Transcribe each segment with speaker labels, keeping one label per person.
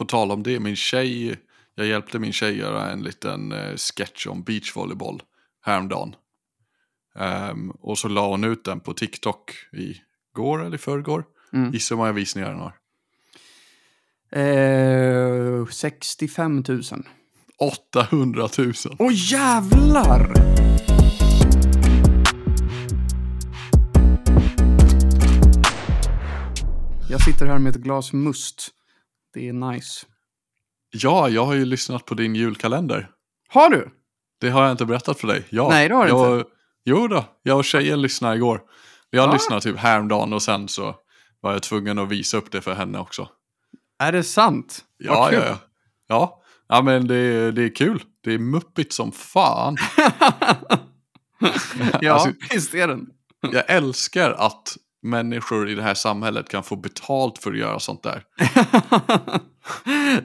Speaker 1: på tal om det, min tjej, jag hjälpte min tjej göra en liten eh, sketch om beachvolleyboll häromdagen. Um, och så la hon ut den på TikTok i går eller i förrgår.
Speaker 2: Mm.
Speaker 1: Gissa hur många visningar den har.
Speaker 2: Eh, 65 000.
Speaker 1: 800 000.
Speaker 2: Åh jävlar! Jag sitter här med ett glas must. Det är nice.
Speaker 1: Ja, jag har ju lyssnat på din julkalender.
Speaker 2: Har du?
Speaker 1: Det har jag inte berättat för dig. Ja,
Speaker 2: Nej, det har du
Speaker 1: jag,
Speaker 2: inte.
Speaker 1: Jo då, jag och tjejen lyssnade igår. Jag
Speaker 2: Ja.
Speaker 1: lyssnade typ häromdagen och sen så var jag tvungen att visa upp det för henne också.
Speaker 2: Är det sant?
Speaker 1: Ja, ja, ja. Ja, ja men det, det är kul. Det är muppigt som fan.
Speaker 2: ja,
Speaker 1: Alltså-
Speaker 2: visst är den.
Speaker 1: Jag älskar att människor i det här samhället kan få betalt för att göra sånt där.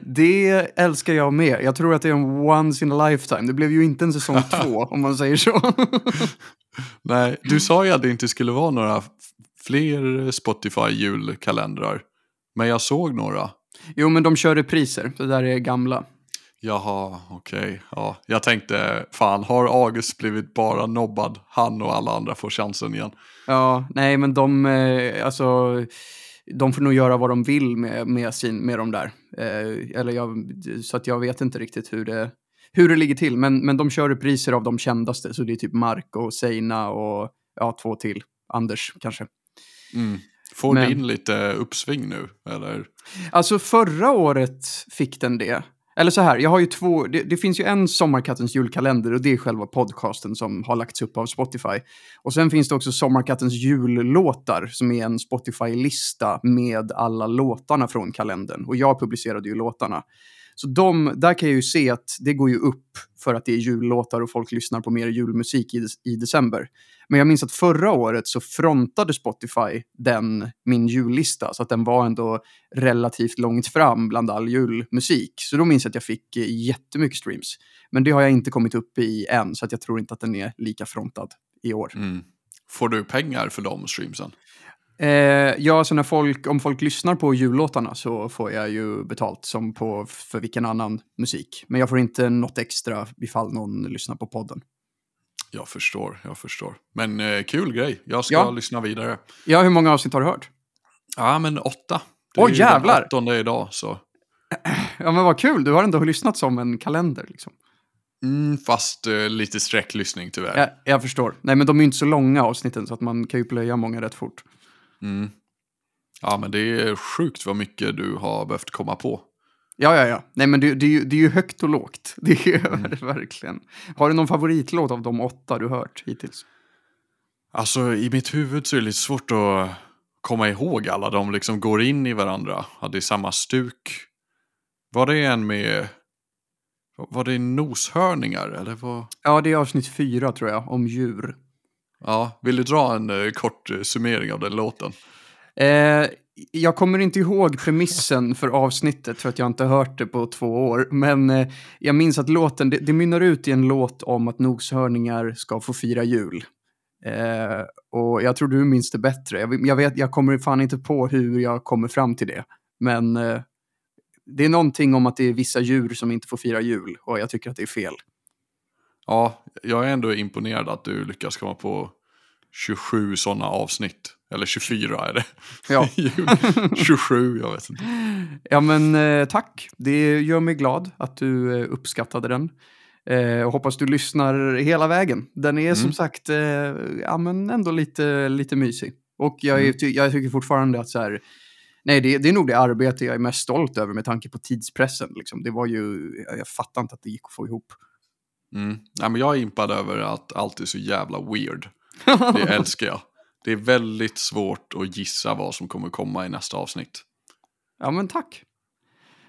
Speaker 2: det älskar jag med. Jag tror att det är en once in a lifetime. Det blev ju inte en säsong två, om man säger så.
Speaker 1: Nej, du sa ju att det inte skulle vara några fler Spotify julkalendrar. Men jag såg några.
Speaker 2: jo, men de kör repriser. Det där är gamla.
Speaker 1: Jaha, okej. Ja, jag tänkte, fan, har August blivit bara nobbad? Han och alla andra får chansen igen.
Speaker 2: Ja, nej, men de, eh, alltså, de får nog göra vad de vill med, med, sin, med de där. Eh, eller jag, så att jag vet inte riktigt hur det, hur det ligger till. Men, men de kör repriser av de kändaste. Så det är typ Mark och Seina och ja, två till. Anders kanske.
Speaker 1: Mm. Får
Speaker 2: Men-
Speaker 1: din lite uppsving nu, eller?
Speaker 2: Alltså förra året fick den det. Eller så här, jag har ju två, det, det finns ju en Sommarkattens julkalender och det är själva podcasten som har lagts upp av Spotify. Och sen finns det också Sommarkattens jullåtar som är en Spotify-lista med alla låtarna från kalendern. Och jag publicerade ju låtarna. Så de, där kan jag ju se att det går ju upp för att det är jullåtar och folk lyssnar på mer julmusik i, i december. Men jag minns att förra året så frontade Spotify den, min jullista, så att den var ändå relativt långt fram bland all julmusik. Så då minns jag att jag fick eh, jättemycket streams. Men det har jag inte kommit upp i än, så att jag tror inte att den är lika frontad i år.
Speaker 1: Mm. Får du pengar för de streamsen?
Speaker 2: Eh, ja, så när folk, om folk lyssnar på jullåtarna så får jag ju betalt som på för vilken annan musik. Men jag får inte något extra ifall någon lyssnar på podden.
Speaker 1: Jag förstår, jag förstår. Men eh, kul grej, jag ska
Speaker 2: Ja.
Speaker 1: lyssna vidare.
Speaker 2: Ja, hur många avsnitt har du hört?
Speaker 1: Ja, men åtta. Det
Speaker 2: Åh,
Speaker 1: är ju
Speaker 2: jävlar!
Speaker 1: Den åttonde idag, så.
Speaker 2: Ja, men vad kul. Du har ändå lyssnat som en kalender. Liksom.
Speaker 1: Mm, fast eh, lite sträcklyssning tyvärr.
Speaker 2: Jag, jag förstår. Nej, men de är ju inte så långa avsnitten så att man kan ju plöja många rätt fort.
Speaker 1: Mm. Ja, men det är sjukt vad mycket du har behövt komma på.
Speaker 2: Ja, ja, ja. Nej, men det, det, är, ju, det är ju högt och lågt. Det är ju det verkligen. Har du någon favoritlåt av de åtta du hört hittills?
Speaker 1: Alltså, i mitt huvud så är det lite svårt att komma ihåg alla. De liksom går in i varandra. Det är samma stuk. Var det en med... Var det noshörningar eller vad?
Speaker 2: Ja, det är avsnitt fyra tror jag, om djur.
Speaker 1: Ja, vill du dra en eh, kort eh, summering av den låten?
Speaker 2: Eh, jag kommer inte ihåg premissen för avsnittet för att jag inte hört det på två år. Men eh, jag minns att låten, det, det mynnar ut i en låt om att noshörningar ska få fira jul. Eh, och jag tror du minns det bättre. Jag, jag, vet, jag kommer fan inte på hur jag kommer fram till det. Men eh, det är någonting om att det är vissa djur som inte får fira jul och jag tycker att det är fel.
Speaker 1: Ja, jag är ändå imponerad att du lyckas komma på 27 sådana avsnitt. Eller 24 är det.
Speaker 2: Ja.
Speaker 1: 27, jag vet inte.
Speaker 2: Ja, men eh, tack. Det gör mig glad att du eh, uppskattade den. Eh, hoppas du lyssnar hela vägen. Den är som
Speaker 1: Mm.
Speaker 2: sagt eh, ja, men ändå lite, lite mysig. Och jag,
Speaker 1: Mm.
Speaker 2: ty- jag tycker fortfarande att så här, nej, det, det är nog det arbete jag är mest stolt över med tanke på tidspressen. Liksom. Det var ju, jag fattar inte att det gick att få ihop.
Speaker 1: Mm. Nej, men jag är impad över att allt är så jävla weird. Det älskar jag. Det är väldigt svårt att gissa vad som kommer komma i nästa avsnitt.
Speaker 2: Ja, men tack.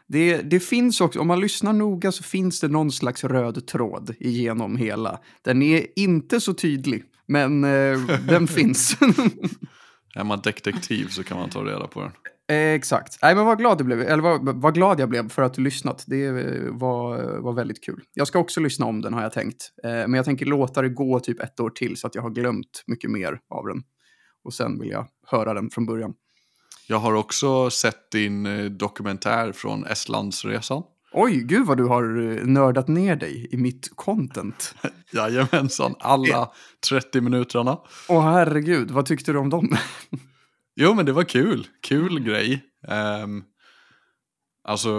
Speaker 2: Det, det finns också, om man lyssnar noga så finns det någon slags röd tråd igenom hela. Den är inte så tydlig, men eh, den finns.
Speaker 1: Är man detektiv så kan man ta reda på den.
Speaker 2: Exakt. Nej, men vad glad, du blev, eller vad, vad glad jag blev för att du lyssnat. Det eh, var, var väldigt kul. Jag ska också lyssna om den har jag tänkt. Eh, men jag tänker låta det gå typ ett år till så att jag har glömt mycket mer av den. Och sen vill jag höra den från början.
Speaker 1: Jag har också sett din eh, dokumentär från Estlandsresan.
Speaker 2: Oj, gud vad du har nördat ner dig i mitt content.
Speaker 1: Jajamensan, alla 30 minuterna.
Speaker 2: Åh herregud, vad tyckte du om dem?
Speaker 1: Jo, men det var kul. Kul grej. Um, alltså,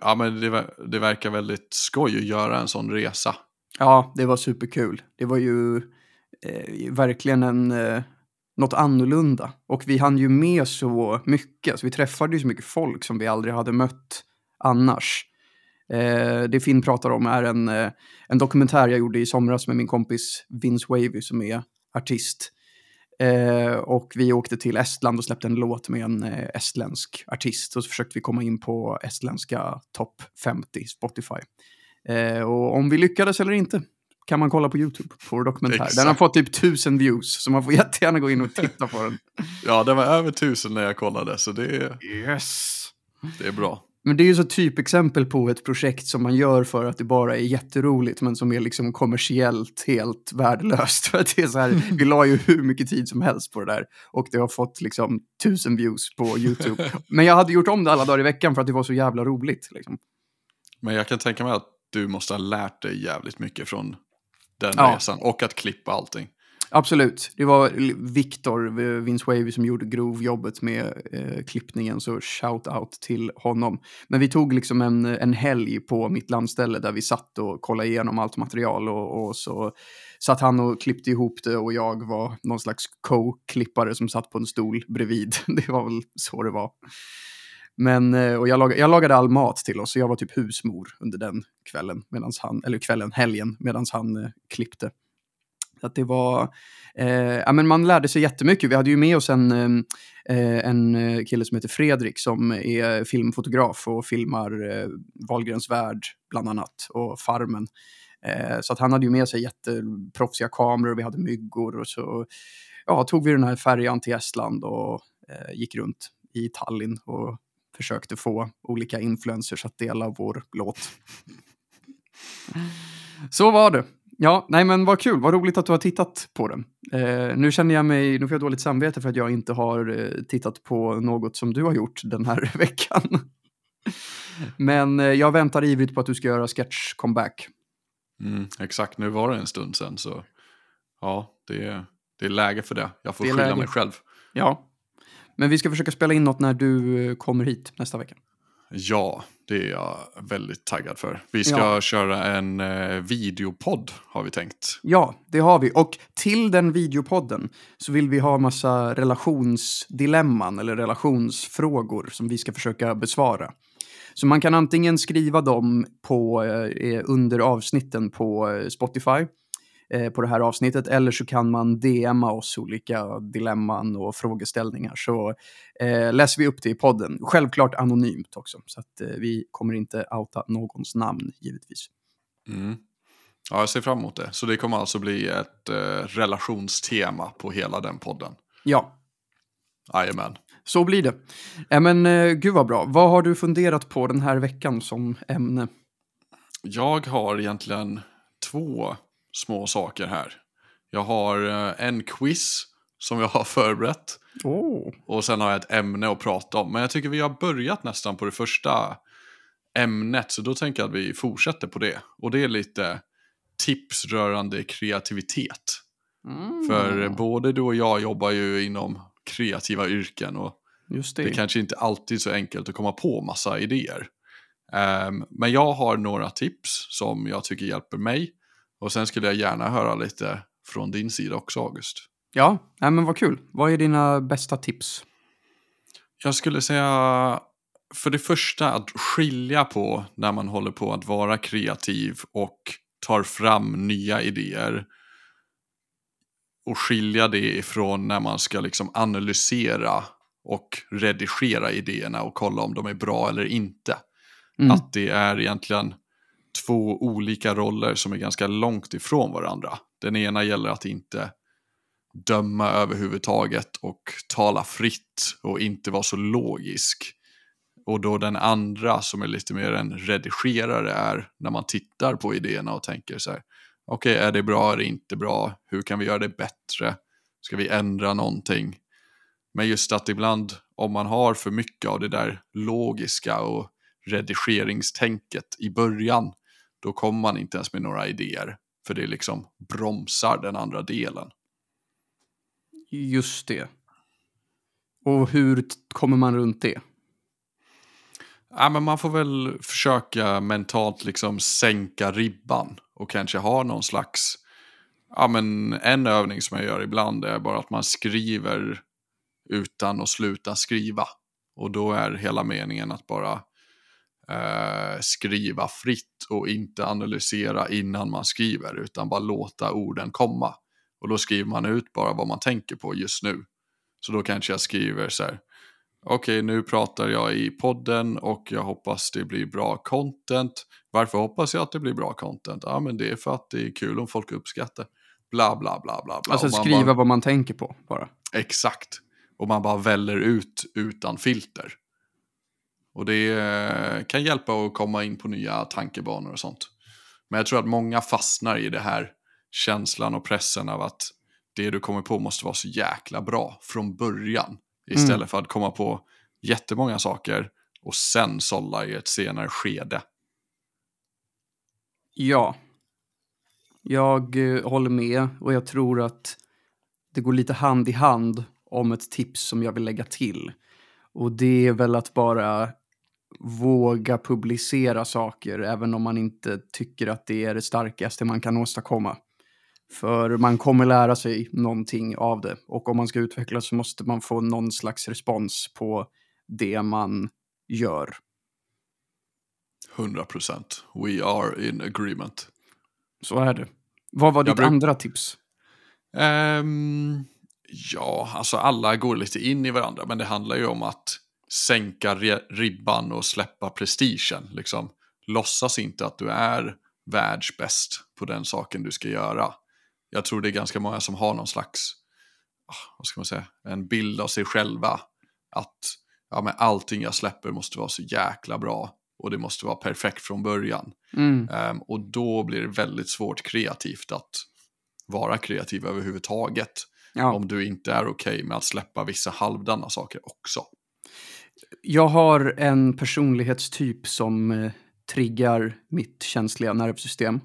Speaker 1: ja men det, det verkar väldigt skoj att göra en sån resa.
Speaker 2: Ja, det var superkul. Det var ju eh, verkligen en, eh, något annorlunda. Och vi hann ju med så mycket. Så vi träffade ju så mycket folk som vi aldrig hade mött annars. Eh, det Finn pratar om är en, eh, en dokumentär jag gjorde i somras med min kompis Vince Wavy som är artist. Eh, och vi åkte till Estland och släppte en låt med en eh, estländsk artist. Och så försökte vi komma in på estländska topp 50 Spotify. Eh, och om vi lyckades eller inte kan man kolla på YouTube på vår dokumentär. Den har
Speaker 1: Exakt.
Speaker 2: fått typ tusen views, så man får jättegärna gå in och titta på den.
Speaker 1: Ja, det var över tusen när jag kollade, så det,
Speaker 2: Yes!
Speaker 1: det är bra.
Speaker 2: Men det är ju så typexempel på ett projekt som man gör för att det bara är jätteroligt men som är liksom kommersiellt helt värdelöst. För att det är så här, vi la ju hur mycket tid som helst på det där och det har fått liksom tusen views på YouTube. Men jag hade gjort om det alla dagar i veckan för att det var så jävla roligt. Liksom.
Speaker 1: Men jag kan tänka mig att du måste ha lärt dig jävligt mycket från den
Speaker 2: Ja.
Speaker 1: resan och att klippa allting.
Speaker 2: Absolut. Det var Victor, eh, Vince Wavy, som gjorde grovjobbet med eh, klippningen, så shout-out till honom. Men vi tog liksom en, en helg på mitt landställe där vi satt och kollade igenom allt material och, och så satt han och klippte ihop det och jag var någon slags co-klippare som satt på en stol bredvid. Det var väl så det var. Men, eh, och jag, lag, jag lagade all mat till oss, så jag var typ husmor under den kvällen, medans han, eller kvällen, helgen, medan han eh, klippte. Att det var, eh, ja men man lärde sig jättemycket. Vi hade ju med oss en, ehm, eh, en eh, kille som heter Fredrik som är filmfotograf och filmar eh, Wahlgrens värld bland annat och Farmen. Eh, så att han hade ju med sig jätteproffsiga kameror, vi hade myggor och så ja, tog vi den här färjan till Estland och eh, gick runt i Tallinn och försökte få olika influencers att dela vår låt. Så var det. Ja, nej men vad kul, vad roligt att du har tittat på den. Eh, nu känner jag mig, nu får jag dåligt samvete för att jag inte har eh, tittat på något som du har gjort den här veckan. men eh, jag väntar ivrigt på att du ska göra sketch comeback.
Speaker 1: Mm, exakt, nu var det en stund sedan så ja, det är, det är läge för det. Jag får
Speaker 2: Det
Speaker 1: skylla
Speaker 2: läge.
Speaker 1: mig själv.
Speaker 2: Ja, men vi ska försöka spela in något när du eh, kommer hit nästa vecka.
Speaker 1: Ja, det är jag väldigt taggad för. Vi ska
Speaker 2: Ja.
Speaker 1: köra en eh, videopodd har vi tänkt.
Speaker 2: Ja, det har vi. Och till den videopodden så vill vi ha massa relationsdilemman eller relationsfrågor som vi ska försöka besvara. Så man kan antingen skriva dem på, eh, under avsnitten på eh, Spotify eh, på det här avsnittet eller så kan man DMa oss olika dilemman och frågeställningar så eh, läser vi upp det i podden. Självklart anonymt också så att eh, vi kommer inte outa någons namn givetvis.
Speaker 1: Mm. Ja, jag ser fram emot det. Så det kommer alltså bli ett eh, relationstema på hela den podden.
Speaker 2: Ja,
Speaker 1: Jajamän.
Speaker 2: Så blir det. Äh, men eh, gud vad bra. Vad har du funderat på den här veckan som ämne?
Speaker 1: Jag har egentligen två små saker här. Jag har eh, en quiz som jag har förberett.
Speaker 2: Oh.
Speaker 1: Och sen har jag ett ämne att prata om. Men jag tycker vi har börjat nästan på det första ämnet. Så då tänker jag att vi fortsätter på det. Och det är lite tips rörande kreativitet.
Speaker 2: Mm.
Speaker 1: För både du och jag jobbar ju inom kreativa yrken. Och
Speaker 2: det.
Speaker 1: det kanske inte alltid är så enkelt att komma på massa idéer. Ehm, men jag har några tips som jag tycker hjälper mig. Och sen skulle jag gärna höra lite från din sida också, August.
Speaker 2: Ja, nej, men vad kul. Vad är dina bästa tips?
Speaker 1: Jag skulle säga för det första att skilja på när man håller på att vara kreativ och tar fram nya idéer. Och skilja det ifrån när man ska liksom analysera och redigera idéerna och kolla om de är bra eller inte.
Speaker 2: Mm.
Speaker 1: Att det är egentligen två olika roller som är ganska långt ifrån varandra. Den ena gäller att inte döma överhuvudtaget och tala fritt och inte vara så logisk. Och då den andra som är lite mer en redigerare är när man tittar på idéerna och tänker så här. Okej, är det bra, är det inte bra? Hur kan vi göra det bättre? Ska vi ändra någonting? Men just att ibland, om man har för mycket av det där logiska och redigeringstänket i början, då kommer man inte ens med några idéer. För det liksom bromsar den andra delen.
Speaker 2: Just det. Och hur kommer man runt det?
Speaker 1: Ja, men man får väl försöka mentalt liksom sänka ribban och kanske ha någon slags, ja men en övning som jag gör ibland är bara att man skriver utan att sluta skriva. Och då är hela meningen att bara eh, skriva fritt och inte analysera innan man skriver utan bara låta orden komma. Och då skriver man ut bara vad man tänker på just nu. Så då kanske jag skriver så här, okej nu pratar jag i podden och jag hoppas det blir bra content. Varför hoppas jag att det blir bra content? Ja men det är för att det är kul om folk uppskattar. Bla bla bla bla bla.
Speaker 2: Alltså skriva
Speaker 1: bara-
Speaker 2: vad man tänker på bara.
Speaker 1: Exakt. Och man bara väller ut utan filter. Och det eh, kan hjälpa att komma in på nya tankebanor och sånt. Men jag tror att många fastnar i det här känslan och pressen av att det du kommer på måste vara så jäkla bra från början. Istället
Speaker 2: Mm.
Speaker 1: för att komma på jättemånga saker och sen sålla i ett senare skede.
Speaker 2: Ja. Jag eh, håller med och jag tror att det går lite hand i hand om ett tips som jag vill lägga till. Och det är väl att bara våga publicera saker även om man inte tycker att det är det starkaste man kan åstadkomma. För man kommer lära sig någonting av det och om man ska utvecklas så måste man få någon slags respons på det man gör.
Speaker 1: 100%. We are in agreement.
Speaker 2: Så är det. Vad var ditt
Speaker 1: bruk-
Speaker 2: andra tips?
Speaker 1: Ehm, ja, alltså alla går lite in i varandra, men det handlar ju om att sänka ribban och släppa prestigen. Liksom. Låtsas inte att du är världsbäst på den saken du ska göra. Jag tror det är ganska många som har någon slags, ah, vad ska man säga, en bild av sig själva. Att ja, men allting jag släpper måste vara så jäkla bra och det måste vara perfekt från början.
Speaker 2: Mm.
Speaker 1: Ehm, och då blir det väldigt svårt kreativt att vara kreativ överhuvudtaget.
Speaker 2: Ja.
Speaker 1: Om du inte är okej med att släppa vissa halvdana saker också.
Speaker 2: Jag har en personlighetstyp som eh, triggar mitt känsliga nervsystem.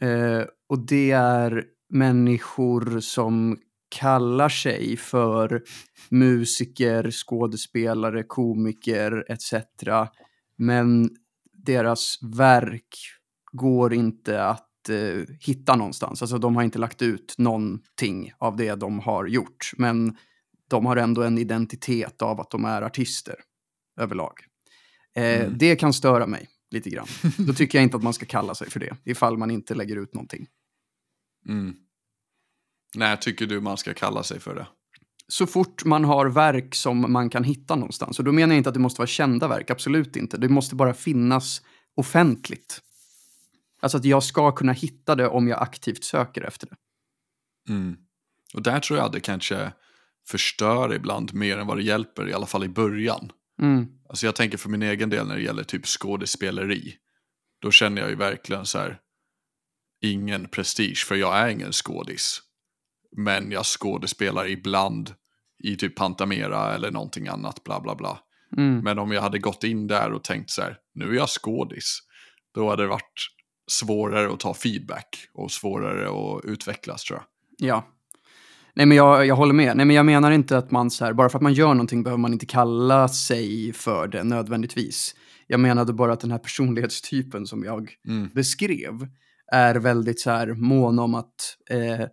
Speaker 2: Eh, och det är människor som kallar sig för musiker, skådespelare, komiker etc. Men deras verk går inte att eh, hitta någonstans. Alltså de har inte lagt ut någonting av det de har gjort. Men de har ändå en identitet av att de är artister överlag. Eh,
Speaker 1: Mm.
Speaker 2: Det kan störa mig lite grann. Då tycker jag inte att man ska kalla sig för det, ifall man inte lägger ut någonting.
Speaker 1: Mm. När tycker du man ska kalla sig för det?
Speaker 2: Så fort man har verk som man kan hitta någonstans, och då menar jag inte att det måste vara kända verk, absolut inte. Det måste bara finnas offentligt. Alltså att jag ska kunna hitta det om jag aktivt söker efter det.
Speaker 1: Mm. Och där tror jag det kanske förstör ibland mer än vad det hjälper, i alla fall i början.
Speaker 2: Mm.
Speaker 1: Alltså jag tänker för min egen del när det gäller typ skådespeleri. Då känner jag ju verkligen så här, ingen prestige, för jag är ingen skådis. Men jag skådespelar ibland i typ Pantamera eller någonting annat, bla bla bla.
Speaker 2: Mm.
Speaker 1: Men om jag hade gått in där och tänkt så här, nu är jag skådis. Då hade det varit svårare att ta feedback och svårare att utvecklas tror jag.
Speaker 2: Ja. Nej men jag, jag håller med. Nej men jag menar inte att man så här, bara för att man gör någonting behöver man inte kalla sig för det nödvändigtvis. Jag menade bara att den här personlighetstypen som jag
Speaker 1: Mm.
Speaker 2: beskrev är väldigt så här mån om att eh,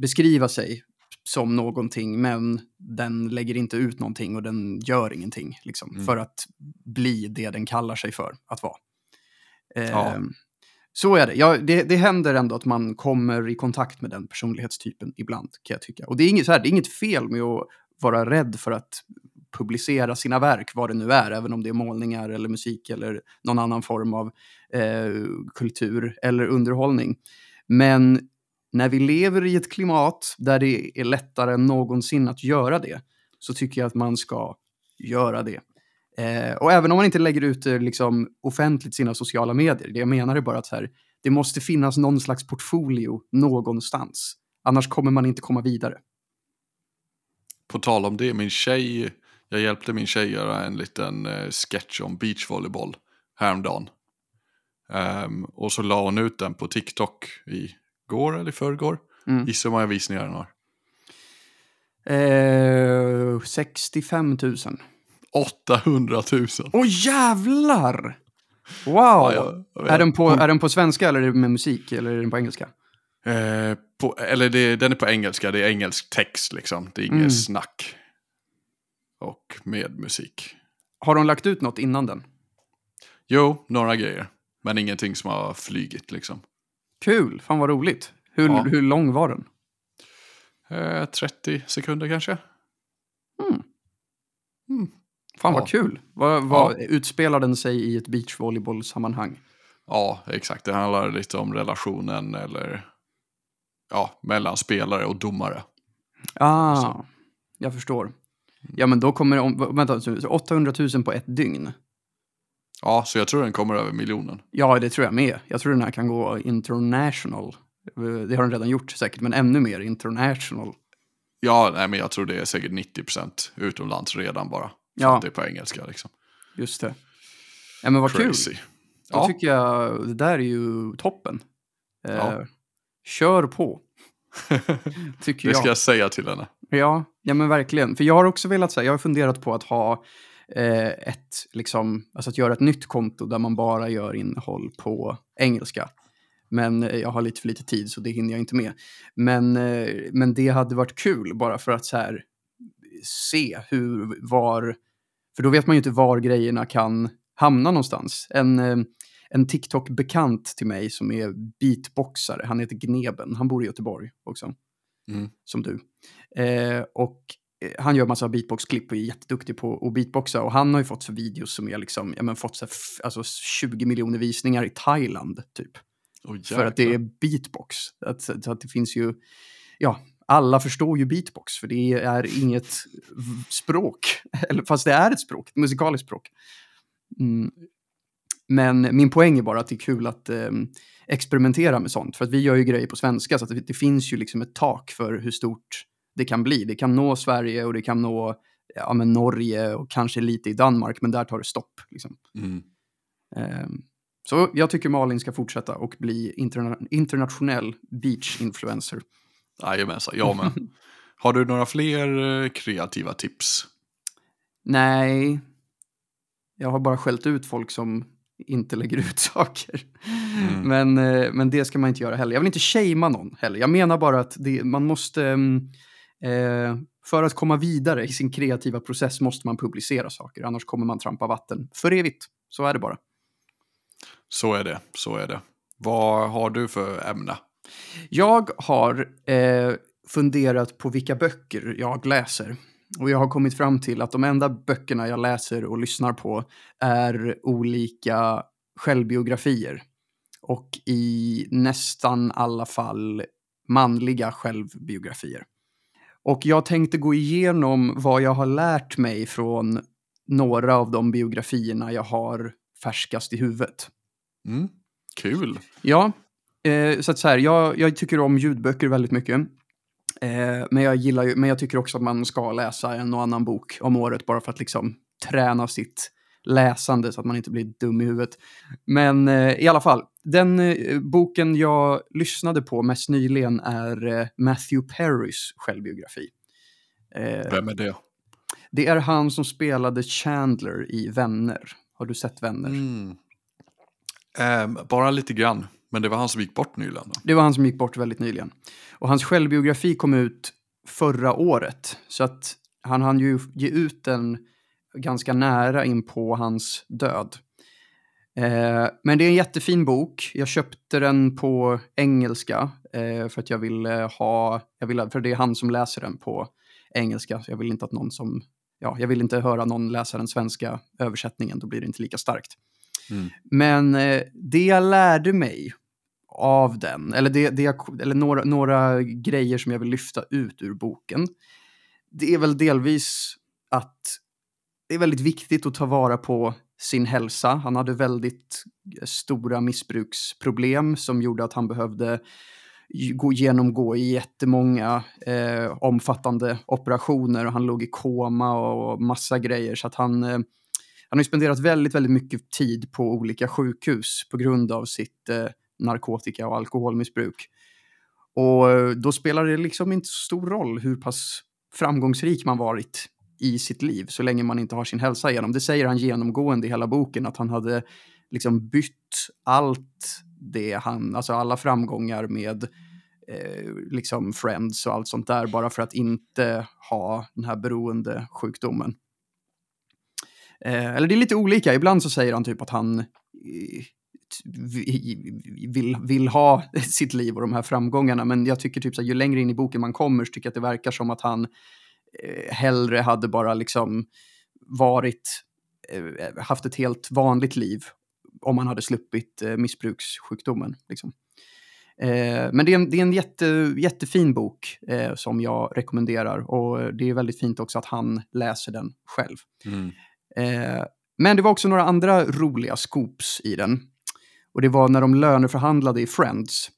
Speaker 2: beskriva sig som någonting men den lägger inte ut någonting och den gör ingenting liksom,
Speaker 1: Mm.
Speaker 2: för att bli det den kallar sig för att vara. Eh,
Speaker 1: Ja.
Speaker 2: Så är det. Ja, det. Det händer ändå att man kommer i kontakt med den personlighetstypen ibland kan jag tycka. Och det är inget, så här, det är inget fel med att vara rädd för att publicera sina verk, vad det nu är, även om det är målningar eller musik eller någon annan form av eh, kultur eller underhållning. Men när vi lever i ett klimat där det är lättare än någonsin att göra det, så tycker jag att man ska göra det. Eh, och även om man inte lägger ut det liksom, offentligt sina sociala medier, det jag menar är bara att här, det måste finnas någon slags portfolio någonstans. Annars kommer man inte komma vidare.
Speaker 1: på tal om det, min tjej, jag hjälpte min tjej göra en liten eh, sketch om beachvolleyboll häromdagen. Ehm, och så la hon ut den på TikTok i går eller i förrgår.
Speaker 2: Mm.
Speaker 1: Gissa hur många visningar den har.
Speaker 2: Eh, 65 000.
Speaker 1: 800 000.
Speaker 2: Åh jävlar! Wow!
Speaker 1: Ja, jag- jag
Speaker 2: är, den på, är den på svenska eller är det med musik? Eller är den på engelska?
Speaker 1: Eh, på, eller det, den är på engelska, det är engelsk text liksom. Det är inget
Speaker 2: Mm.
Speaker 1: snack. Och med musik.
Speaker 2: Har de lagt ut något innan den?
Speaker 1: Jo, några grejer. Men ingenting som har flygit liksom.
Speaker 2: Kul! Fan vad roligt. Hur,
Speaker 1: Ja.
Speaker 2: hur lång var den?
Speaker 1: Eh, 30 sekunder kanske.
Speaker 2: Fan
Speaker 1: Ja.
Speaker 2: vad kul. Vad, vad utspelar den sig i ett beachvolleybollsammanhang?
Speaker 1: Ja, exakt. Det handlar lite om relationen eller ja, mellan spelare och domare.
Speaker 2: Ah,
Speaker 1: Så.
Speaker 2: jag förstår. Ja men då kommer det om, vänta, så 800 000 på ett dygn.
Speaker 1: Ja, så jag tror den kommer över miljonen.
Speaker 2: Ja, det tror jag med. Jag tror den här kan gå international. Eh, Det har den redan gjort säkert, men ännu mer international.
Speaker 1: Ja, nej, men jag tror det är säkert 90% utomlands redan bara.
Speaker 2: Ja.
Speaker 1: det är på engelska liksom.
Speaker 2: Just det. Ja men vad kul.
Speaker 1: Crazy.
Speaker 2: Då
Speaker 1: Ja.
Speaker 2: tycker jag, det där är ju toppen. Eh,
Speaker 1: Ja.
Speaker 2: Kör på, tycker
Speaker 1: Det
Speaker 2: jag.
Speaker 1: ska jag säga till henne.
Speaker 2: Ja, ja men verkligen. För jag har också velat säga, jag har funderat på att ha eh, ett, liksom, alltså att göra ett nytt konto där man bara gör innehåll på engelska. Men eh, jag har lite för lite tid så det hinner jag inte med. Men, eh, men det hade varit kul bara för att så här se hur, var, för då vet man ju inte var grejerna kan hamna någonstans. En, eh, en TikTok-bekant till mig som är beatboxare, han heter Gneben, han bor i Göteborg också,
Speaker 1: Mm.
Speaker 2: som du. Eh, och eh, han gör massa beatbox-klipp och är jätteduktig på att beatboxa. Och han har ju fått så videos som är liksom, ja men fått så alltså 20 miljoner visningar i Thailand typ.
Speaker 1: Oh,
Speaker 2: För att det är beatbox. Att, så att det finns ju, ja, alla förstår ju beatbox för det är inget språk. Eller fast det är ett språk, ett musikaliskt språk. Mm. Men min poäng är bara att det är kul att ehm, experimentera med sånt. För att vi gör ju grejer på svenska så det, det finns ju liksom ett tak för hur stort det kan bli. Det kan nå Sverige och det kan nå ja, men Norge och kanske lite i Danmark, men där tar det stopp. Liksom.
Speaker 1: Mm.
Speaker 2: Ehm, Så jag tycker Malin ska fortsätta och bli interna internationell beach-influencer.
Speaker 1: Jajamensan, jag med. Har du några fler eh, kreativa tips?
Speaker 2: Nej, jag har bara skällt ut folk som inte lägger ut saker.
Speaker 1: Mm.
Speaker 2: Men, eh, men det ska man inte göra heller. Jag vill inte shamea någon heller. Jag menar bara att det, man måste... mm, Eh, för att komma vidare i sin kreativa process måste man publicera saker. Annars kommer man trampa vatten för evigt. Så är det bara.
Speaker 1: Så är det, så är det. Vad har du för ämne?
Speaker 2: Jag har eh, funderat på vilka böcker jag läser. Och jag har kommit fram till att de enda böckerna jag läser och lyssnar på är olika självbiografier. Och i nästan alla fall manliga självbiografier. Och jag tänkte gå igenom vad jag har lärt mig från några av de biografierna jag har färskast i huvudet.
Speaker 1: Mm. Kul.
Speaker 2: Ja, eh, så att så här, jag, jag tycker om ljudböcker väldigt mycket. Eh, men, jag gillar ju, men jag tycker också att man ska läsa en och annan bok om året bara för att liksom träna sitt läsande så att man inte blir dum i huvudet. Men eh, i alla fall, den eh, boken jag lyssnade på mest nyligen är eh, Matthew Perrys självbiografi. Eh,
Speaker 1: Vem är det?
Speaker 2: det är han som spelade Chandler i Vänner. Har du sett Vänner?
Speaker 1: Mm. Ehm, bara lite grann. Men det var han som gick bort nyligen. Då.
Speaker 2: Det var han som gick bort väldigt nyligen. Och hans självbiografi kom ut förra året. Så att han hann ju ge ut den ganska nära in på hans död. Eh, men det är en jättefin bok. Jag köpte den på engelska eh, för att jag ville ha, jag ville, för det är han som läser den på engelska. Så jag vill inte att någon som, ja, jag vill inte höra någon läsa den svenska översättningen, då blir det inte lika starkt.
Speaker 1: Mm.
Speaker 2: Men eh, det jag lärde mig av den, eller, det, det jag, eller några, några grejer som jag vill lyfta ut ur boken, det är väl delvis att det är väldigt viktigt att ta vara på sin hälsa. Han hade väldigt stora missbruksproblem som gjorde att han behövde gå, genomgå jättemånga eh, omfattande operationer och han låg i koma och massa grejer. Så att han, eh, han har ju spenderat väldigt, väldigt mycket tid på olika sjukhus på grund av sitt eh, narkotika och alkoholmissbruk. Och eh, då spelar det liksom inte så stor roll hur pass framgångsrik man varit i sitt liv så länge man inte har sin hälsa igenom. Det säger han genomgående i hela boken, att han hade liksom bytt allt det han, alltså alla framgångar med eh, liksom Friends och allt sånt där bara för att inte ha den här beroende sjukdomen. Eh, eller det är lite olika, ibland så säger han typ att han eh, vill, vill ha sitt liv och de här framgångarna. Men jag tycker typ så här, ju längre in i boken man kommer så tycker jag att det verkar som att han eh, hellre hade bara liksom varit, eh, haft ett helt vanligt liv om man hade sluppit eh, missbrukssjukdomen. Liksom. Eh, men det är en, det är en jätte, jättefin bok eh, som jag rekommenderar och det är väldigt fint också att han läser den själv.
Speaker 1: Mm.
Speaker 2: Eh, men det var också några andra roliga scoops i den. Och det var när de löneförhandlade i Friends.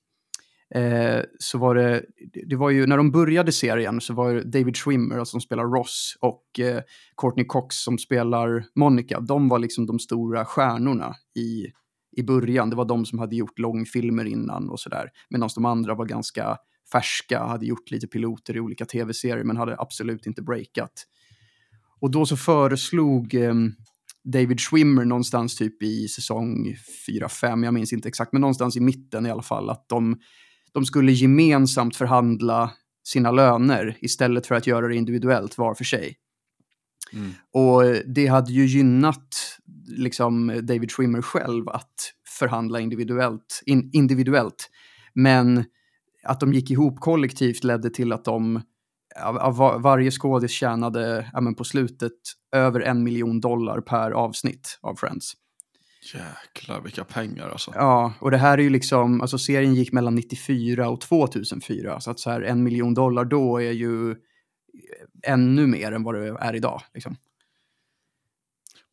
Speaker 2: Eh, så var det, det var ju när de började serien så var det David Schwimmer som spelar Ross och eh, Courtney Cox som spelar Monica. De var liksom de stora stjärnorna i, i början. Det var de som hade gjort långfilmer innan och sådär. Medan de andra var ganska färska, hade gjort lite piloter i olika tv-serier men hade absolut inte breakat. Och då så föreslog eh, David Schwimmer någonstans typ i säsong 4-5, jag minns inte exakt, men någonstans i mitten i alla fall, att de, de skulle gemensamt förhandla sina löner istället för att göra det individuellt var för sig.
Speaker 1: Mm.
Speaker 2: Och det hade ju gynnat liksom David Schwimmer själv att förhandla individuellt, in, individuellt. Men att de gick ihop kollektivt ledde till att de av, av var- varje skådis tjänade ja, men på slutet över en miljon dollar per avsnitt av Friends.
Speaker 1: Jäklar vilka pengar alltså.
Speaker 2: Ja, och det här är ju liksom, alltså serien gick mellan 94 och 2004, så att så här en miljon dollar då är ju ännu mer än vad det är idag. Liksom.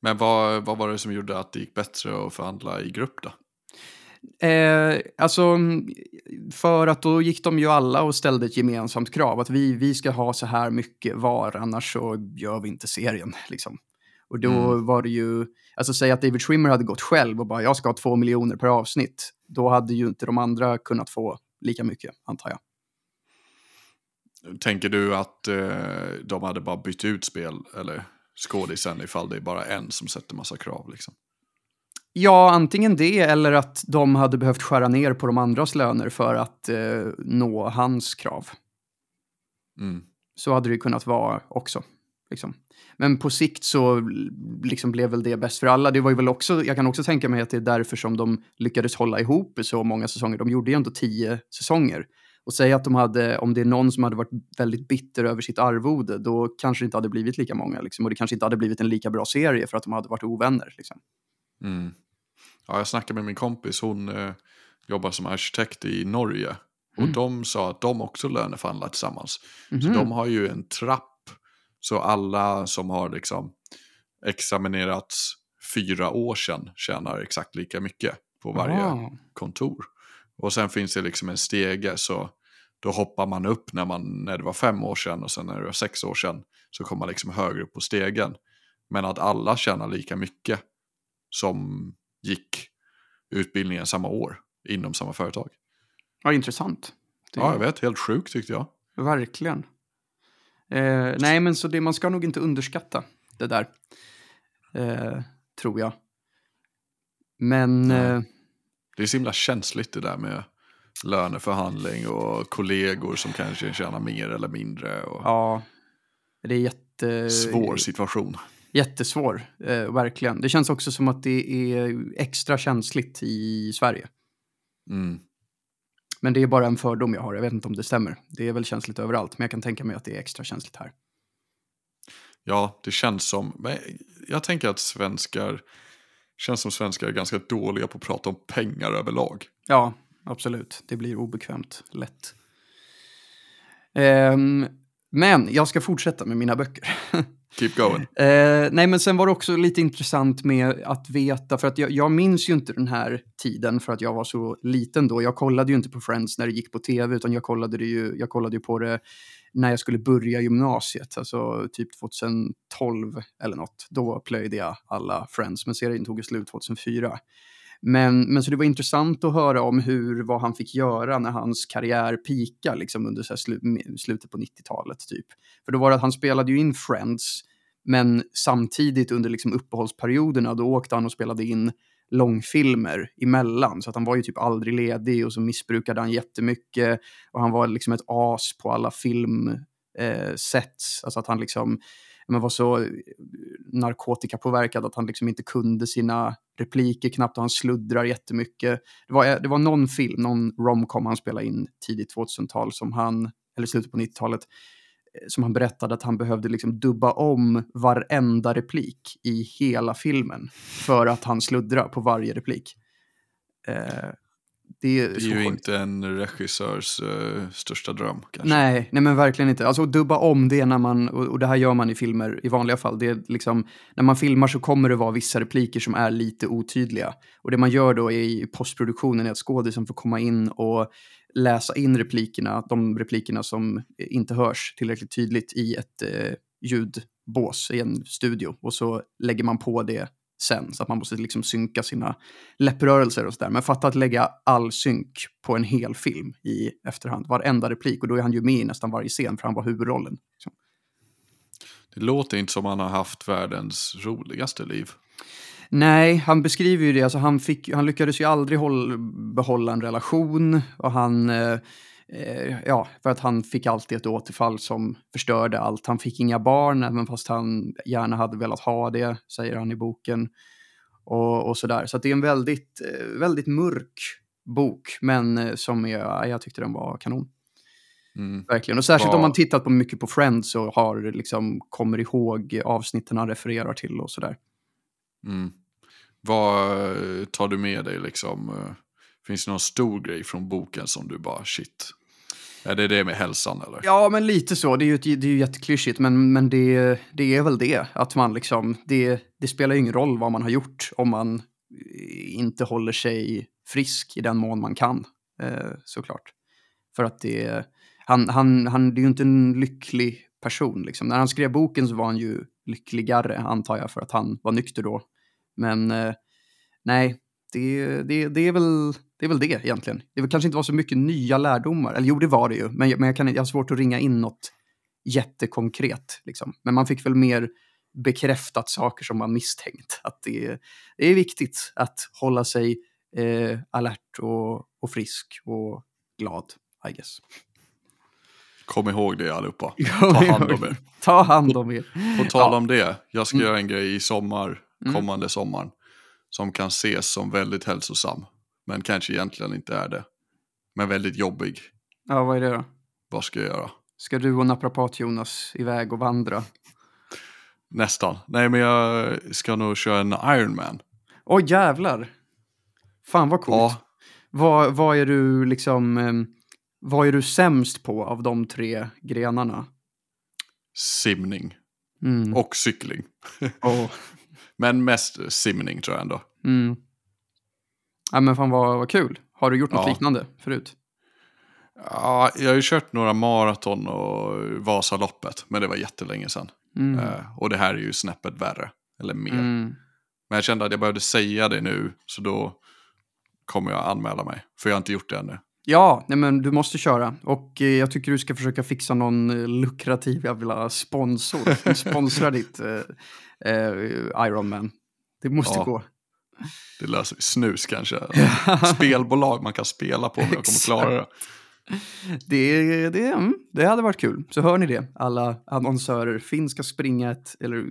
Speaker 1: Men vad, vad var det som gjorde att det gick bättre att förhandla i grupp då?
Speaker 2: Eh, alltså, för att då gick de ju alla och ställde ett gemensamt krav att vi, vi ska ha så här mycket var, annars så gör vi inte serien. Liksom. Och då
Speaker 1: Mm.
Speaker 2: var det ju, alltså säg att David Schwimmer hade gått själv och bara jag ska ha två miljoner per avsnitt. Då hade ju inte de andra kunnat få lika mycket, antar jag.
Speaker 1: Tänker du att eh, de hade bara bytt ut spel eller skådisen ifall det är bara en som sätter massa krav liksom?
Speaker 2: Ja, antingen det eller att de hade behövt skära ner på de andras löner för att eh, nå hans krav.
Speaker 1: Mm.
Speaker 2: Så hade det kunnat vara också. Liksom. Men på sikt så liksom blev väl det bäst för alla. Det var ju väl också, jag kan också tänka mig att det är därför som de lyckades hålla ihop i så många säsonger. De gjorde ju ändå tio säsonger. Och säga att de hade, om det är någon som hade varit väldigt bitter över sitt arvode, då kanske det inte hade blivit lika många. Liksom. Och det kanske inte hade blivit en lika bra serie för att de hade varit ovänner. Liksom.
Speaker 1: Mm. Ja, jag snackade med min kompis, hon eh, jobbar som arkitekt i Norge. Och
Speaker 2: Mm.
Speaker 1: de sa att de också löneförhandlar tillsammans. Så
Speaker 2: Mhm.
Speaker 1: de har ju en trapp. Så alla som har liksom examinerats fyra år sedan tjänar exakt lika mycket på varje
Speaker 2: Ah.
Speaker 1: kontor. Och sen finns det liksom en stege så då hoppar man upp när, man, när det var fem år sedan och sen när det var sex år sedan så kommer man liksom högre upp på stegen. Men att alla tjänar lika mycket som gick utbildningen samma år inom samma företag.
Speaker 2: Ja, intressant. Det-
Speaker 1: Ja, jag vet, helt sjukt tyckte jag.
Speaker 2: Verkligen. Eh, nej, men så det, man ska nog inte underskatta det där. Eh, tror jag. Men eh,
Speaker 1: Det är så himla känsligt det där med löneförhandling och kollegor som kanske tjänar mer eller mindre. Och
Speaker 2: ja, det är jätte,
Speaker 1: Svår situation.
Speaker 2: Jättesvår. Eh, verkligen. Det känns också som att det är extra känsligt i Sverige.
Speaker 1: Mm.
Speaker 2: Men det är bara en fördom jag har. Jag vet inte om det stämmer. Det är väl känsligt överallt, men jag kan tänka mig att det är extra känsligt här.
Speaker 1: Ja, det känns som, men jag tänker att svenskar, känns som svenskar är ganska dåliga på att prata om pengar överlag.
Speaker 2: Ja, absolut. Det blir obekvämt lätt. Ehm, men jag ska fortsätta med mina böcker.
Speaker 1: Keep going.
Speaker 2: Eh, nej, men sen var det också lite intressant med att veta, för att jag, jag minns ju inte den här tiden för att jag var så liten då. Jag kollade ju inte på Friends när det gick på tv, utan jag kollade, det ju, jag kollade ju på det när jag skulle börja gymnasiet, alltså typ 2012 eller något. Då plöjde jag alla Friends, men serien tog ju slut 2004. Men, men så det var intressant att höra om hur, vad han fick göra när hans karriär pikade liksom under så slu, slutet på 90-talet. Typ. För då var det att han spelade ju in Friends, men samtidigt under liksom uppehållsperioderna då åkte han och spelade in långfilmer emellan. Så att han var ju typ aldrig ledig och så missbrukade han jättemycket. Och han var liksom ett as på alla filmsets. Eh, alltså att han liksom men var så eh, narkotikapåverkad att han liksom inte kunde sina repliker knappt och han sluddrar jättemycket. Det var, det var någon film, någon romcom han spelade in tidigt 2000-tal som han, eller slutet på 90-talet, eh, som han berättade att han behövde liksom dubba om varenda replik i hela filmen för att han sluddrar på varje replik.
Speaker 1: Eh, det är, det är ju inte en regissörs uh, största dröm. Kanske.
Speaker 2: Nej, nej, men verkligen inte. Alltså dubba om det när man, och, och det här gör man i filmer i vanliga fall. Det är liksom, när man filmar så kommer det vara vissa repliker som är lite otydliga. Och det man gör då i postproduktionen är att skådisen får komma in och läsa in replikerna, de replikerna som inte hörs tillräckligt tydligt i ett eh, ljudbås i en studio. Och så lägger man på det sen. Så att man måste liksom synka sina läpprörelser och sådär. Men fatta att lägga all synk på en hel film i efterhand. Varenda replik. Och då är han ju med i nästan varje scen för han var huvudrollen. Liksom.
Speaker 1: Det låter inte som han har haft världens roligaste liv.
Speaker 2: Nej, han beskriver ju det. Alltså han, fick, han lyckades ju aldrig håll, behålla en relation. Och han... Eh, ja, för att han fick alltid ett återfall som förstörde allt. Han fick inga barn, även fast han gärna hade velat ha det, säger han i boken. Och, och sådär. Så det är en väldigt, eh, väldigt mörk bok, men eh, som jag, jag tyckte den var kanon. Mm. Verkligen. Och särskilt Var... om man tittat på mycket på Friends och har, liksom, kommer ihåg avsnitten han refererar till och sådär.
Speaker 1: Mm. Vad tar du med dig liksom? Finns det någon stor grej från boken som du bara shit, är det det med hälsan eller?
Speaker 2: Ja, men lite så. Det är ju, det är ju jätteklyschigt, men, men det, det är väl det. Att man liksom, det, det spelar ju ingen roll vad man har gjort om man inte håller sig frisk i den mån man kan, eh, såklart. För att det, han, han, han det är ju inte en lycklig person. Liksom. När han skrev boken så var han ju lyckligare, antar jag, för att han var nykter då. Men eh, nej, det, det, det, är väl, det är väl det egentligen. Det var kanske inte var så mycket nya lärdomar. Eller jo, det var det ju. Men, men jag, kan, jag har svårt att ringa in något jättekonkret. Liksom. Men man fick väl mer bekräftat saker som man misstänkt. Att det, det är viktigt att hålla sig eh, alert och, och frisk och glad, I guess.
Speaker 1: Kom ihåg det allihopa. Ta hand om er.
Speaker 2: Ta hand om er.
Speaker 1: På tal ja. om det, jag ska mm. göra en grej i sommar, mm. kommande mm. sommaren som kan ses som väldigt hälsosam. Men kanske egentligen inte är det. Men väldigt jobbig.
Speaker 2: Ja, vad är det då?
Speaker 1: Vad ska jag göra?
Speaker 2: Ska du och naprapat-Jonas iväg och vandra?
Speaker 1: Nästan. Nej, men jag ska nog köra en Ironman.
Speaker 2: Åh oh, jävlar! Fan vad coolt. Ja. Vad, vad är du liksom... Ehm, vad är du sämst på av de tre grenarna?
Speaker 1: Simning. Mm. Och cykling.
Speaker 2: Oh.
Speaker 1: Men mest simning tror jag ändå.
Speaker 2: Mm. Ja men fan vad, vad kul. Har du gjort något ja. liknande förut?
Speaker 1: Ja, jag har ju kört några maraton och Vasaloppet, men det var jättelänge sedan. Mm. Uh, och det här är ju snäppet värre, eller mer. Mm. Men jag kände att jag behövde säga det nu, så då kommer jag anmäla mig. För jag har inte gjort det ännu.
Speaker 2: Ja, nej men du måste köra. Och eh, jag tycker du ska försöka fixa någon eh, lukrativ jävla sponsor. Sponsra ditt eh, eh, Ironman. Det måste ja. gå.
Speaker 1: Det löser vi. Snus kanske. Spelbolag man kan spela på om jag kommer klara det.
Speaker 2: Det, det, mm, det hade varit kul. Så hör ni det, alla annonsörer. Finn ska springa ett, eller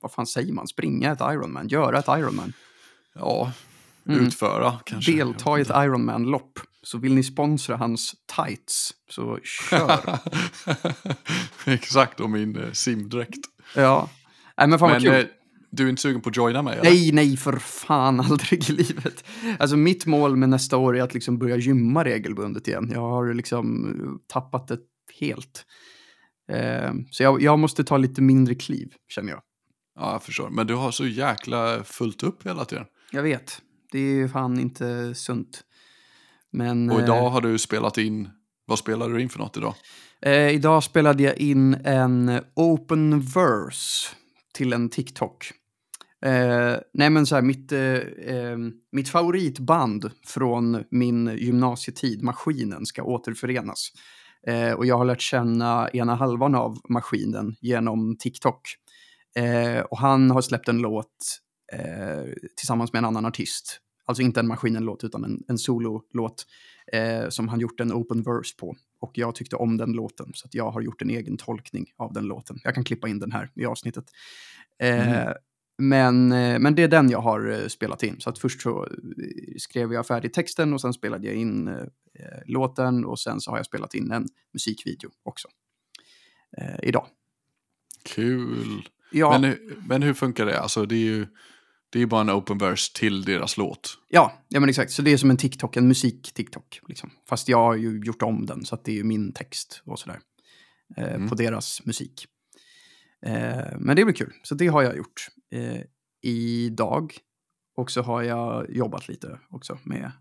Speaker 2: vad fan säger man, springa ett Ironman, göra ett Ironman.
Speaker 1: Ja, mm. utföra kanske.
Speaker 2: Delta i ett Ironman-lopp. Så vill ni sponsra hans tights, så kör.
Speaker 1: Exakt, och min eh, simdräkt.
Speaker 2: Ja, Nej, men fan men, vad kul. Eh,
Speaker 1: du är inte sugen på att joina mig? Eller?
Speaker 2: Nej, nej, för fan aldrig i livet. Alltså mitt mål med nästa år är att liksom börja gymma regelbundet igen. Jag har liksom tappat det helt. Eh, så jag, jag måste ta lite mindre kliv, känner jag.
Speaker 1: Ja, jag förstår. Men du har så jäkla fullt upp hela tiden.
Speaker 2: Jag vet. Det är ju fan inte sunt. Men,
Speaker 1: Och
Speaker 2: eh,
Speaker 1: idag har du spelat in, vad spelar du in för något idag?
Speaker 2: Eh, idag spelade jag in en open verse till en TikTok. Eh, nej men så här, mitt, eh, ehm, mitt favoritband från min gymnasietid, Maskinen, ska återförenas. Eh, och jag har lärt känna ena halvan av Maskinen genom TikTok. Eh, och han har släppt en låt eh, tillsammans med en annan artist. Alltså inte en Maskinen-låt utan en, en sololåt eh, som han gjort en open verse på. Och jag tyckte om den låten, så att jag har gjort en egen tolkning av den låten. Jag kan klippa in den här i avsnittet. Eh,
Speaker 1: Mm
Speaker 2: men, eh, men det är den jag har eh, spelat in. Så att först så eh, skrev jag färdigt texten och sen spelade jag in eh, låten och sen så har jag spelat in en musikvideo också. Eh, idag.
Speaker 1: Kul.
Speaker 2: Ja,
Speaker 1: Men, men hur funkar det? Alltså det är ju det är bara en open verse till deras låt.
Speaker 2: ja, ja, men exakt. Så det är som en TikTok, en musik-TikTok. Liksom. Fast jag har ju gjort om den så att det är ju min text och sådär. Eh,
Speaker 1: Mm.
Speaker 2: På deras musik. Men det blir kul, så det har jag gjort eh, idag. Och så har jag jobbat lite också med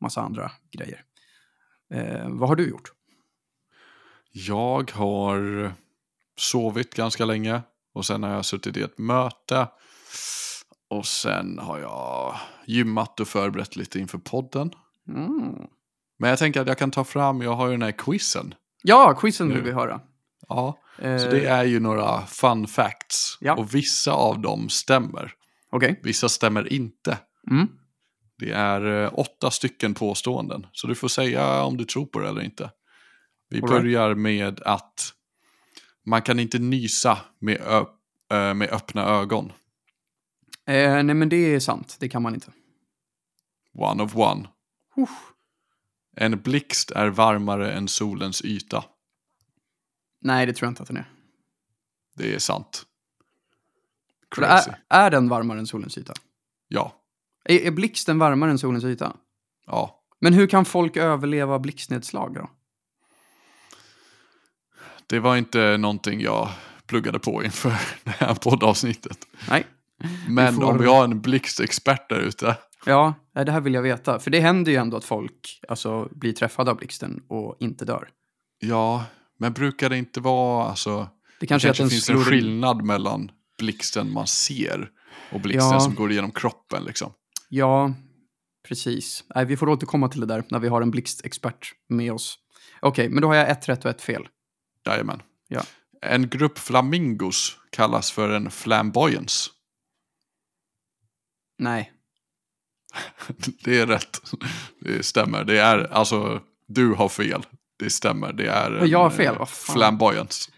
Speaker 2: massa andra grejer. Eh, vad har du gjort?
Speaker 1: Jag har sovit ganska länge och sen har jag suttit i ett möte. Och sen har jag gymmat och förberett lite inför podden.
Speaker 2: Mm.
Speaker 1: Men jag tänker att jag kan ta fram, jag har ju den här quizen.
Speaker 2: Ja, quizen vill
Speaker 1: Nu.
Speaker 2: vi höra.
Speaker 1: Ja,
Speaker 2: Eh,
Speaker 1: så det är ju några fun facts.
Speaker 2: Ja.
Speaker 1: Och vissa av dem stämmer.
Speaker 2: Okej.
Speaker 1: Vissa stämmer inte.
Speaker 2: Mm.
Speaker 1: Det är eh, åtta stycken påståenden. Så du får säga om du tror på det eller inte. Vi
Speaker 2: right.
Speaker 1: börjar med att man kan inte nysa med, eh, med öppna ögon.
Speaker 2: Eh, nej, men det är sant. Det kan man inte.
Speaker 1: One of one.
Speaker 2: Uff.
Speaker 1: En blixt är varmare än solens yta.
Speaker 2: Nej, det tror jag inte att den är.
Speaker 1: Det är sant. Crazy.
Speaker 2: Är, är den varmare än solens yta?
Speaker 1: Ja.
Speaker 2: Är, är blixten varmare än solens yta?
Speaker 1: Ja.
Speaker 2: Men hur kan folk överleva blixtnedslag då?
Speaker 1: Det var inte någonting jag pluggade på inför det här poddavsnittet.
Speaker 2: Nej.
Speaker 1: Men
Speaker 2: får-
Speaker 1: om vi har en blixtexpert där ute.
Speaker 2: Ja, det här vill jag veta. För det händer ju ändå att folk alltså, blir träffade av blixten och inte dör.
Speaker 1: Ja, men brukar det inte vara, alltså.
Speaker 2: Det kanske,
Speaker 1: Kanske,
Speaker 2: att den
Speaker 1: finns
Speaker 2: slår
Speaker 1: en skillnad mellan blixten man ser och blixten
Speaker 2: Ja.
Speaker 1: som går igenom kroppen liksom.
Speaker 2: Ja, precis. Nej, vi får återkomma till det där när vi har en blixtexpert med oss. Okej, men då har jag ett rätt och ett fel.
Speaker 1: Jajamän.
Speaker 2: Ja.
Speaker 1: En grupp flamingos kallas för en flamboyance.
Speaker 2: Nej.
Speaker 1: Det är rätt. Det stämmer. Det är, alltså, du har fel. Det stämmer. Det är en,
Speaker 2: jag har fel?
Speaker 1: eh,
Speaker 2: Vad fan?
Speaker 1: flamboyance.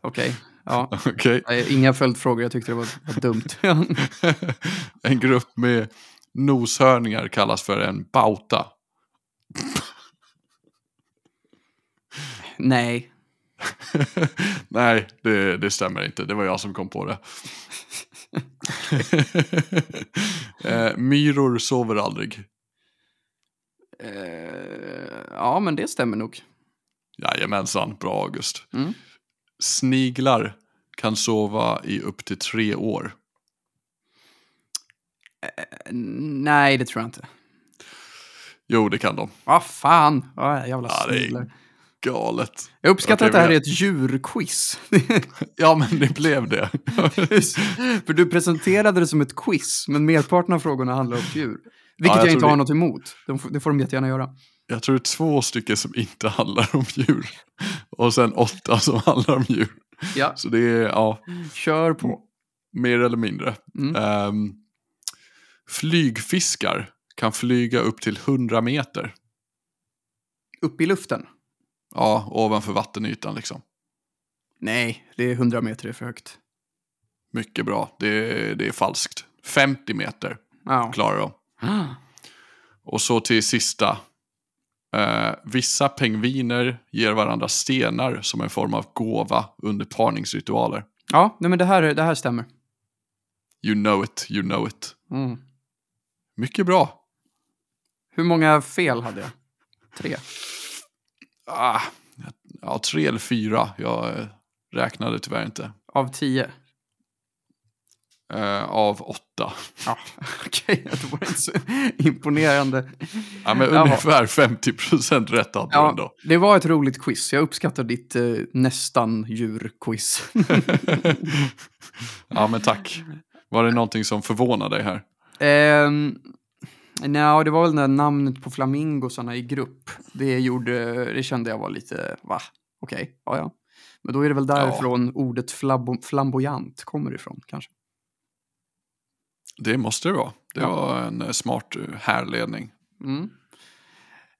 Speaker 2: Okej. Ja.
Speaker 1: Okej.
Speaker 2: Nej, Inga följdfrågor, jag tyckte det var, var dumt.
Speaker 1: en grupp med noshörningar kallas för en bauta.
Speaker 2: Nej.
Speaker 1: Nej, det, det stämmer inte. Det var jag som kom på det. eh, myror sover aldrig.
Speaker 2: Eh, ja, men det stämmer nog.
Speaker 1: Jajamensan, bra August.
Speaker 2: Mm.
Speaker 1: Sniglar kan sova i upp till tre år.
Speaker 2: Eh, Nej, det tror jag inte.
Speaker 1: Jo, det kan de.
Speaker 2: Vad fan! Ah, jävla
Speaker 1: Ja,
Speaker 2: sniglar.
Speaker 1: Galet.
Speaker 2: Jag uppskattar
Speaker 1: Okej,
Speaker 2: att det här
Speaker 1: men
Speaker 2: är ett djurquiz.
Speaker 1: Ja, men det blev det.
Speaker 2: För du presenterade det som ett quiz, men merparten av frågorna handlar om djur. Vilket
Speaker 1: jag
Speaker 2: jag, inte har
Speaker 1: det-
Speaker 2: något emot. Det får de jättegärna göra.
Speaker 1: Jag tror det är två stycken som inte handlar om djur. Och sen åtta som handlar om djur.
Speaker 2: Ja,
Speaker 1: Så det är, ja,
Speaker 2: kör på.
Speaker 1: mer eller mindre.
Speaker 2: Mm.
Speaker 1: Ehm, flygfiskar kan flyga upp till 100 meter.
Speaker 2: Upp i luften?
Speaker 1: Ja, ovanför vattenytan liksom.
Speaker 2: Nej, det är 100 meter är för högt.
Speaker 1: Mycket bra. Det, är- det är falskt. 50 meter
Speaker 2: Ja.
Speaker 1: klarar de. Och så till sista. Eh, vissa pingviner ger varandra stenar som en form av gåva under parningsritualer.
Speaker 2: Ja, nej, men det här, det här stämmer.
Speaker 1: You know it, you know it.
Speaker 2: Mm.
Speaker 1: Mycket bra.
Speaker 2: Hur många fel hade jag? Tre.
Speaker 1: Ah, ja, tre eller fyra. Jag, eh, räknade tyvärr inte.
Speaker 2: Av tio?
Speaker 1: Eh, av åtta.
Speaker 2: Ja, okej. Okay. Det var inte så imponerande.
Speaker 1: Ja, men ungefär 50% rätt hade ja, ändå.
Speaker 2: Det var ett roligt quiz. Jag uppskattar ditt eh, nästan djurquiz.
Speaker 1: ja, men tack. Var det någonting som förvånade dig här?
Speaker 2: Eh, Nej, det var väl när namnet på flamingosarna i grupp. Det, gjorde, det kände jag var lite, va? Okej, okay, ja ja. Men då är det väl därifrån ja. ordet flamboyant kommer ifrån kanske.
Speaker 1: Det måste det vara. Det var en eh, smart eh, härledning. Mm.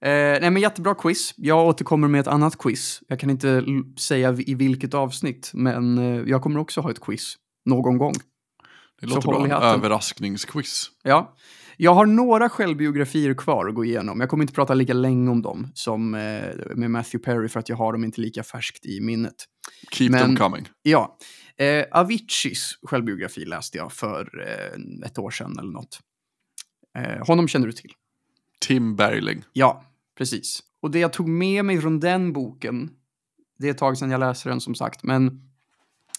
Speaker 2: Eh, nej men jättebra quiz. Jag återkommer med ett annat quiz. Jag kan inte säga i vilket avsnitt, men eh, jag kommer också ha ett quiz någon gång.
Speaker 1: Det låter bra. Överraskningsquiz.
Speaker 2: Ja. Jag har några självbiografier kvar att gå igenom. Jag kommer inte prata lika länge om dem som eh, med Matthew Perry för att jag har dem inte lika färskt i minnet.
Speaker 1: Keep Men, them coming.
Speaker 2: Ja. Eh, Aviciis självbiografi läste jag för eh, ett år sedan eller något. Eh, honom känner du till?
Speaker 1: Tim Bergling.
Speaker 2: Ja, precis. Och det jag tog med mig från den boken, det är ett tag sedan jag läste den som sagt, men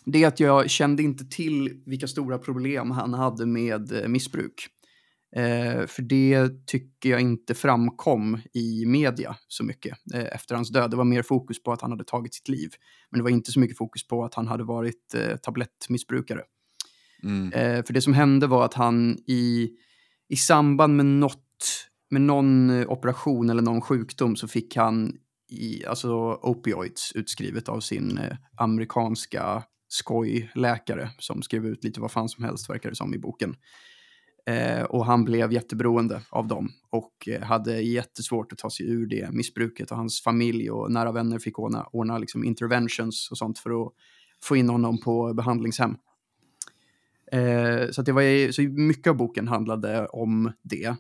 Speaker 2: det är att jag kände inte till vilka stora problem han hade med eh, missbruk. Eh, för det tycker jag inte framkom i media så mycket eh, efter hans död. Det var mer fokus på att han hade tagit sitt liv. Men det var inte så mycket fokus på att han hade varit eh, tablettmissbrukare. Mm. Eh, för det som hände var att han i, i samband med, något, med någon operation eller någon sjukdom så fick han i, alltså opioids utskrivet av sin eh, amerikanska skojläkare som skrev ut lite vad fan som helst verkar det som i boken. Eh, och han blev jätteberoende av dem och eh, hade jättesvårt att ta sig ur det missbruket. Och hans familj och nära vänner fick ordna, ordna liksom interventions och sånt för att få in honom på behandlingshem. Eh, så, det var, så mycket av boken handlade om det.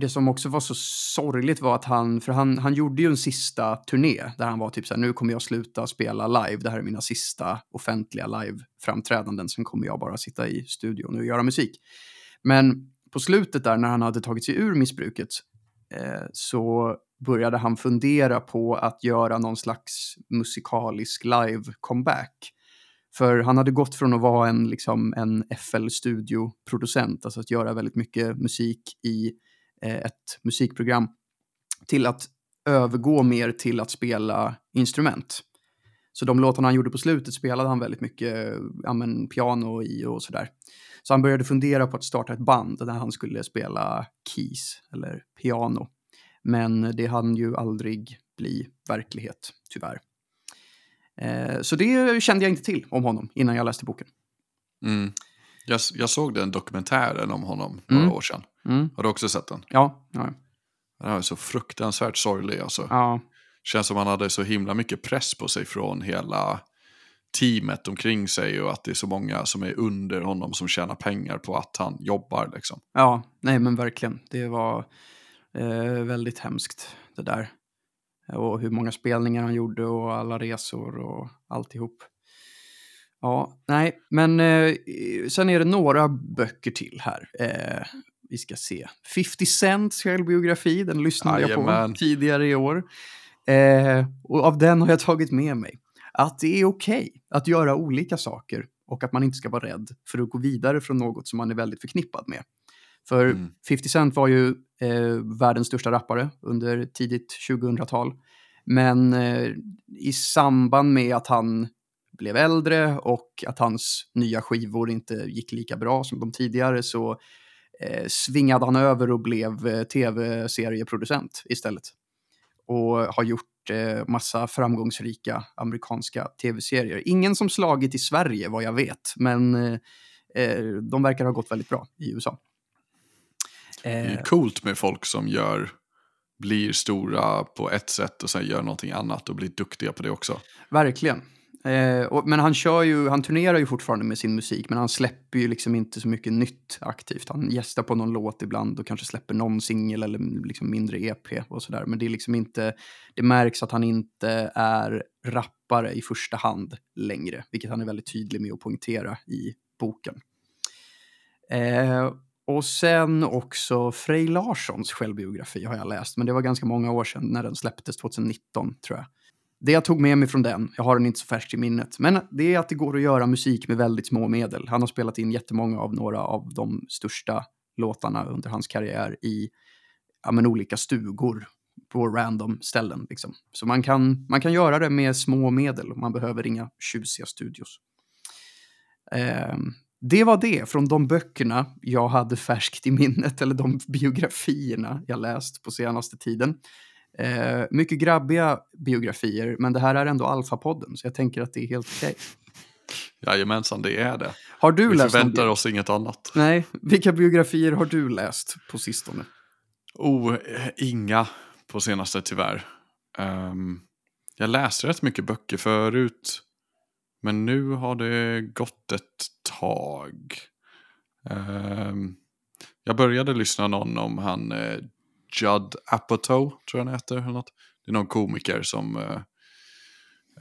Speaker 2: Det som också var så sorgligt var att han, för han, han gjorde ju en sista turné där han var typ så här, nu kommer jag sluta spela live, det här är mina sista offentliga live-framträdanden, sen kommer jag bara sitta i studion och göra musik. Men på slutet där när han hade tagit sig ur missbruket eh, så började han fundera på att göra någon slags musikalisk live-comeback. För han hade gått från att vara en, liksom, en FL-studioproducent, alltså att göra väldigt mycket musik i ett musikprogram till att övergå mer till att spela instrument. Så de låtarna han gjorde på slutet spelade han väldigt mycket ja, men, piano i och sådär. Så han började fundera på att starta ett band där han skulle spela keys eller piano. Men det hann ju aldrig bli verklighet, tyvärr. Eh, så det kände jag inte till om honom innan jag läste boken.
Speaker 1: Mm. Jag, jag såg den dokumentären om honom några mm. år sedan. Mm. Har du också sett den?
Speaker 2: Ja. ja.
Speaker 1: Den är så fruktansvärt sorglig alltså.
Speaker 2: Ja.
Speaker 1: Känns som han hade så himla mycket press på sig från hela teamet omkring sig och att det är så många som är under honom som tjänar pengar på att han jobbar liksom.
Speaker 2: Ja, nej men verkligen. Det var eh, väldigt hemskt det där. Och hur många spelningar han gjorde och alla resor och alltihop. Ja, nej, men eh, sen är det några böcker till här. Eh, vi ska se. 50 Cents självbiografi, den lyssnade jag på tidigare i år. Eh, och av den har jag tagit med mig att det är okej okay att göra olika saker och att man inte ska vara rädd för att gå vidare från något som man är väldigt förknippad med. För mm. 50 Cent var ju eh, världens största rappare under tidigt 2000-tal. Men eh, i samband med att han blev äldre och att hans nya skivor inte gick lika bra som de tidigare så eh, svingade han över och blev eh, tv-serieproducent istället. Och har gjort eh, massa framgångsrika amerikanska tv-serier. Ingen som slagit i Sverige vad jag vet, men eh, de verkar ha gått väldigt bra i USA.
Speaker 1: Det är eh, coolt med folk som gör blir stora på ett sätt och sen gör någonting annat och blir duktiga på det också.
Speaker 2: Verkligen. Eh, och, men han kör ju, han turnerar ju fortfarande med sin musik, men han släpper ju liksom inte så mycket nytt aktivt. Han gästar på någon låt ibland och kanske släpper någon singel eller liksom mindre EP och sådär. Men det är liksom inte, det märks att han inte är rappare i första hand längre, vilket han är väldigt tydlig med att poängtera i boken. Eh, och sen också Frej Larssons självbiografi har jag läst, men det var ganska många år sedan när den släpptes, 2019 tror jag det jag tog med mig från den, jag har den inte så färskt i minnet, men det är att det går att göra musik med väldigt små medel. Han har spelat in jättemånga av några av de största låtarna under hans karriär i ja, men olika stugor på random ställen. Liksom. Så man kan, man kan göra det med små medel man behöver inga tjusiga studios. Eh, det var det från de böckerna jag hade färskt i minnet, eller de biografierna jag läst på senaste tiden. Eh, mycket grabbiga biografier, men det här är ändå Alfa-podden, så jag tänker att det är helt okej.
Speaker 1: Jajamensan, det är det.
Speaker 2: Har du
Speaker 1: Vi
Speaker 2: läst
Speaker 1: förväntar oss inget annat.
Speaker 2: Nej, vilka biografier har du läst på sistone?
Speaker 1: Oh, inga på senaste tyvärr. Ehm, jag läste rätt mycket böcker förut. Men nu har det gått ett tag. Ehm, jag började lyssna någon om han eh, Judd Apatow, tror jag han heter. Eller något. Det är någon komiker som eh,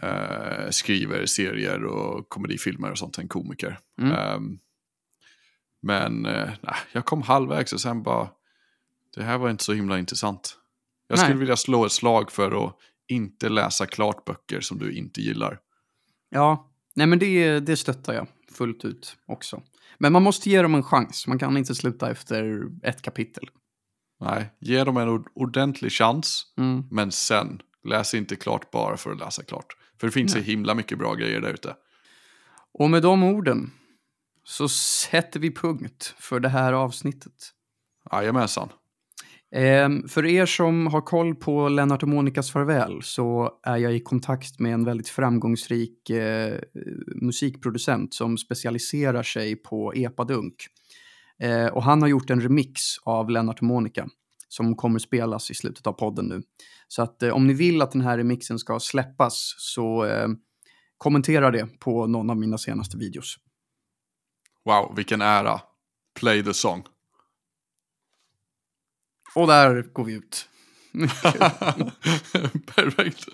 Speaker 1: eh, skriver serier och komedifilmer och sånt. En komiker.
Speaker 2: Mm.
Speaker 1: Ehm, men eh, nej, jag kom halvvägs och sen bara, det här var inte så himla intressant. Jag
Speaker 2: Nej.
Speaker 1: skulle vilja slå ett slag för att inte läsa klart böcker som du inte gillar.
Speaker 2: Ja, nej men det, det stöttar jag fullt ut också. Men man måste ge dem en chans. Man kan inte sluta efter ett kapitel.
Speaker 1: Nej, ge dem en ord- ordentlig chans,
Speaker 2: Mm.
Speaker 1: men sen, läs inte klart bara för att läsa klart. För det finns så himla mycket bra grejer där ute.
Speaker 2: Och med de orden så sätter vi punkt för det här avsnittet.
Speaker 1: Jajamensan.
Speaker 2: Ehm, för er som har koll på Lennart och Monikas farväl så är jag i kontakt med en väldigt framgångsrik eh, musikproducent som specialiserar sig på epadunk. Eh, och han har gjort en remix av Lennart Monica som kommer spelas i slutet av podden nu. Så att eh, om ni vill att den här remixen ska släppas så eh, kommentera det på någon av mina senaste videos.
Speaker 1: Wow, vilken ära. Play the song.
Speaker 2: Och där går vi ut.
Speaker 1: Perfekt.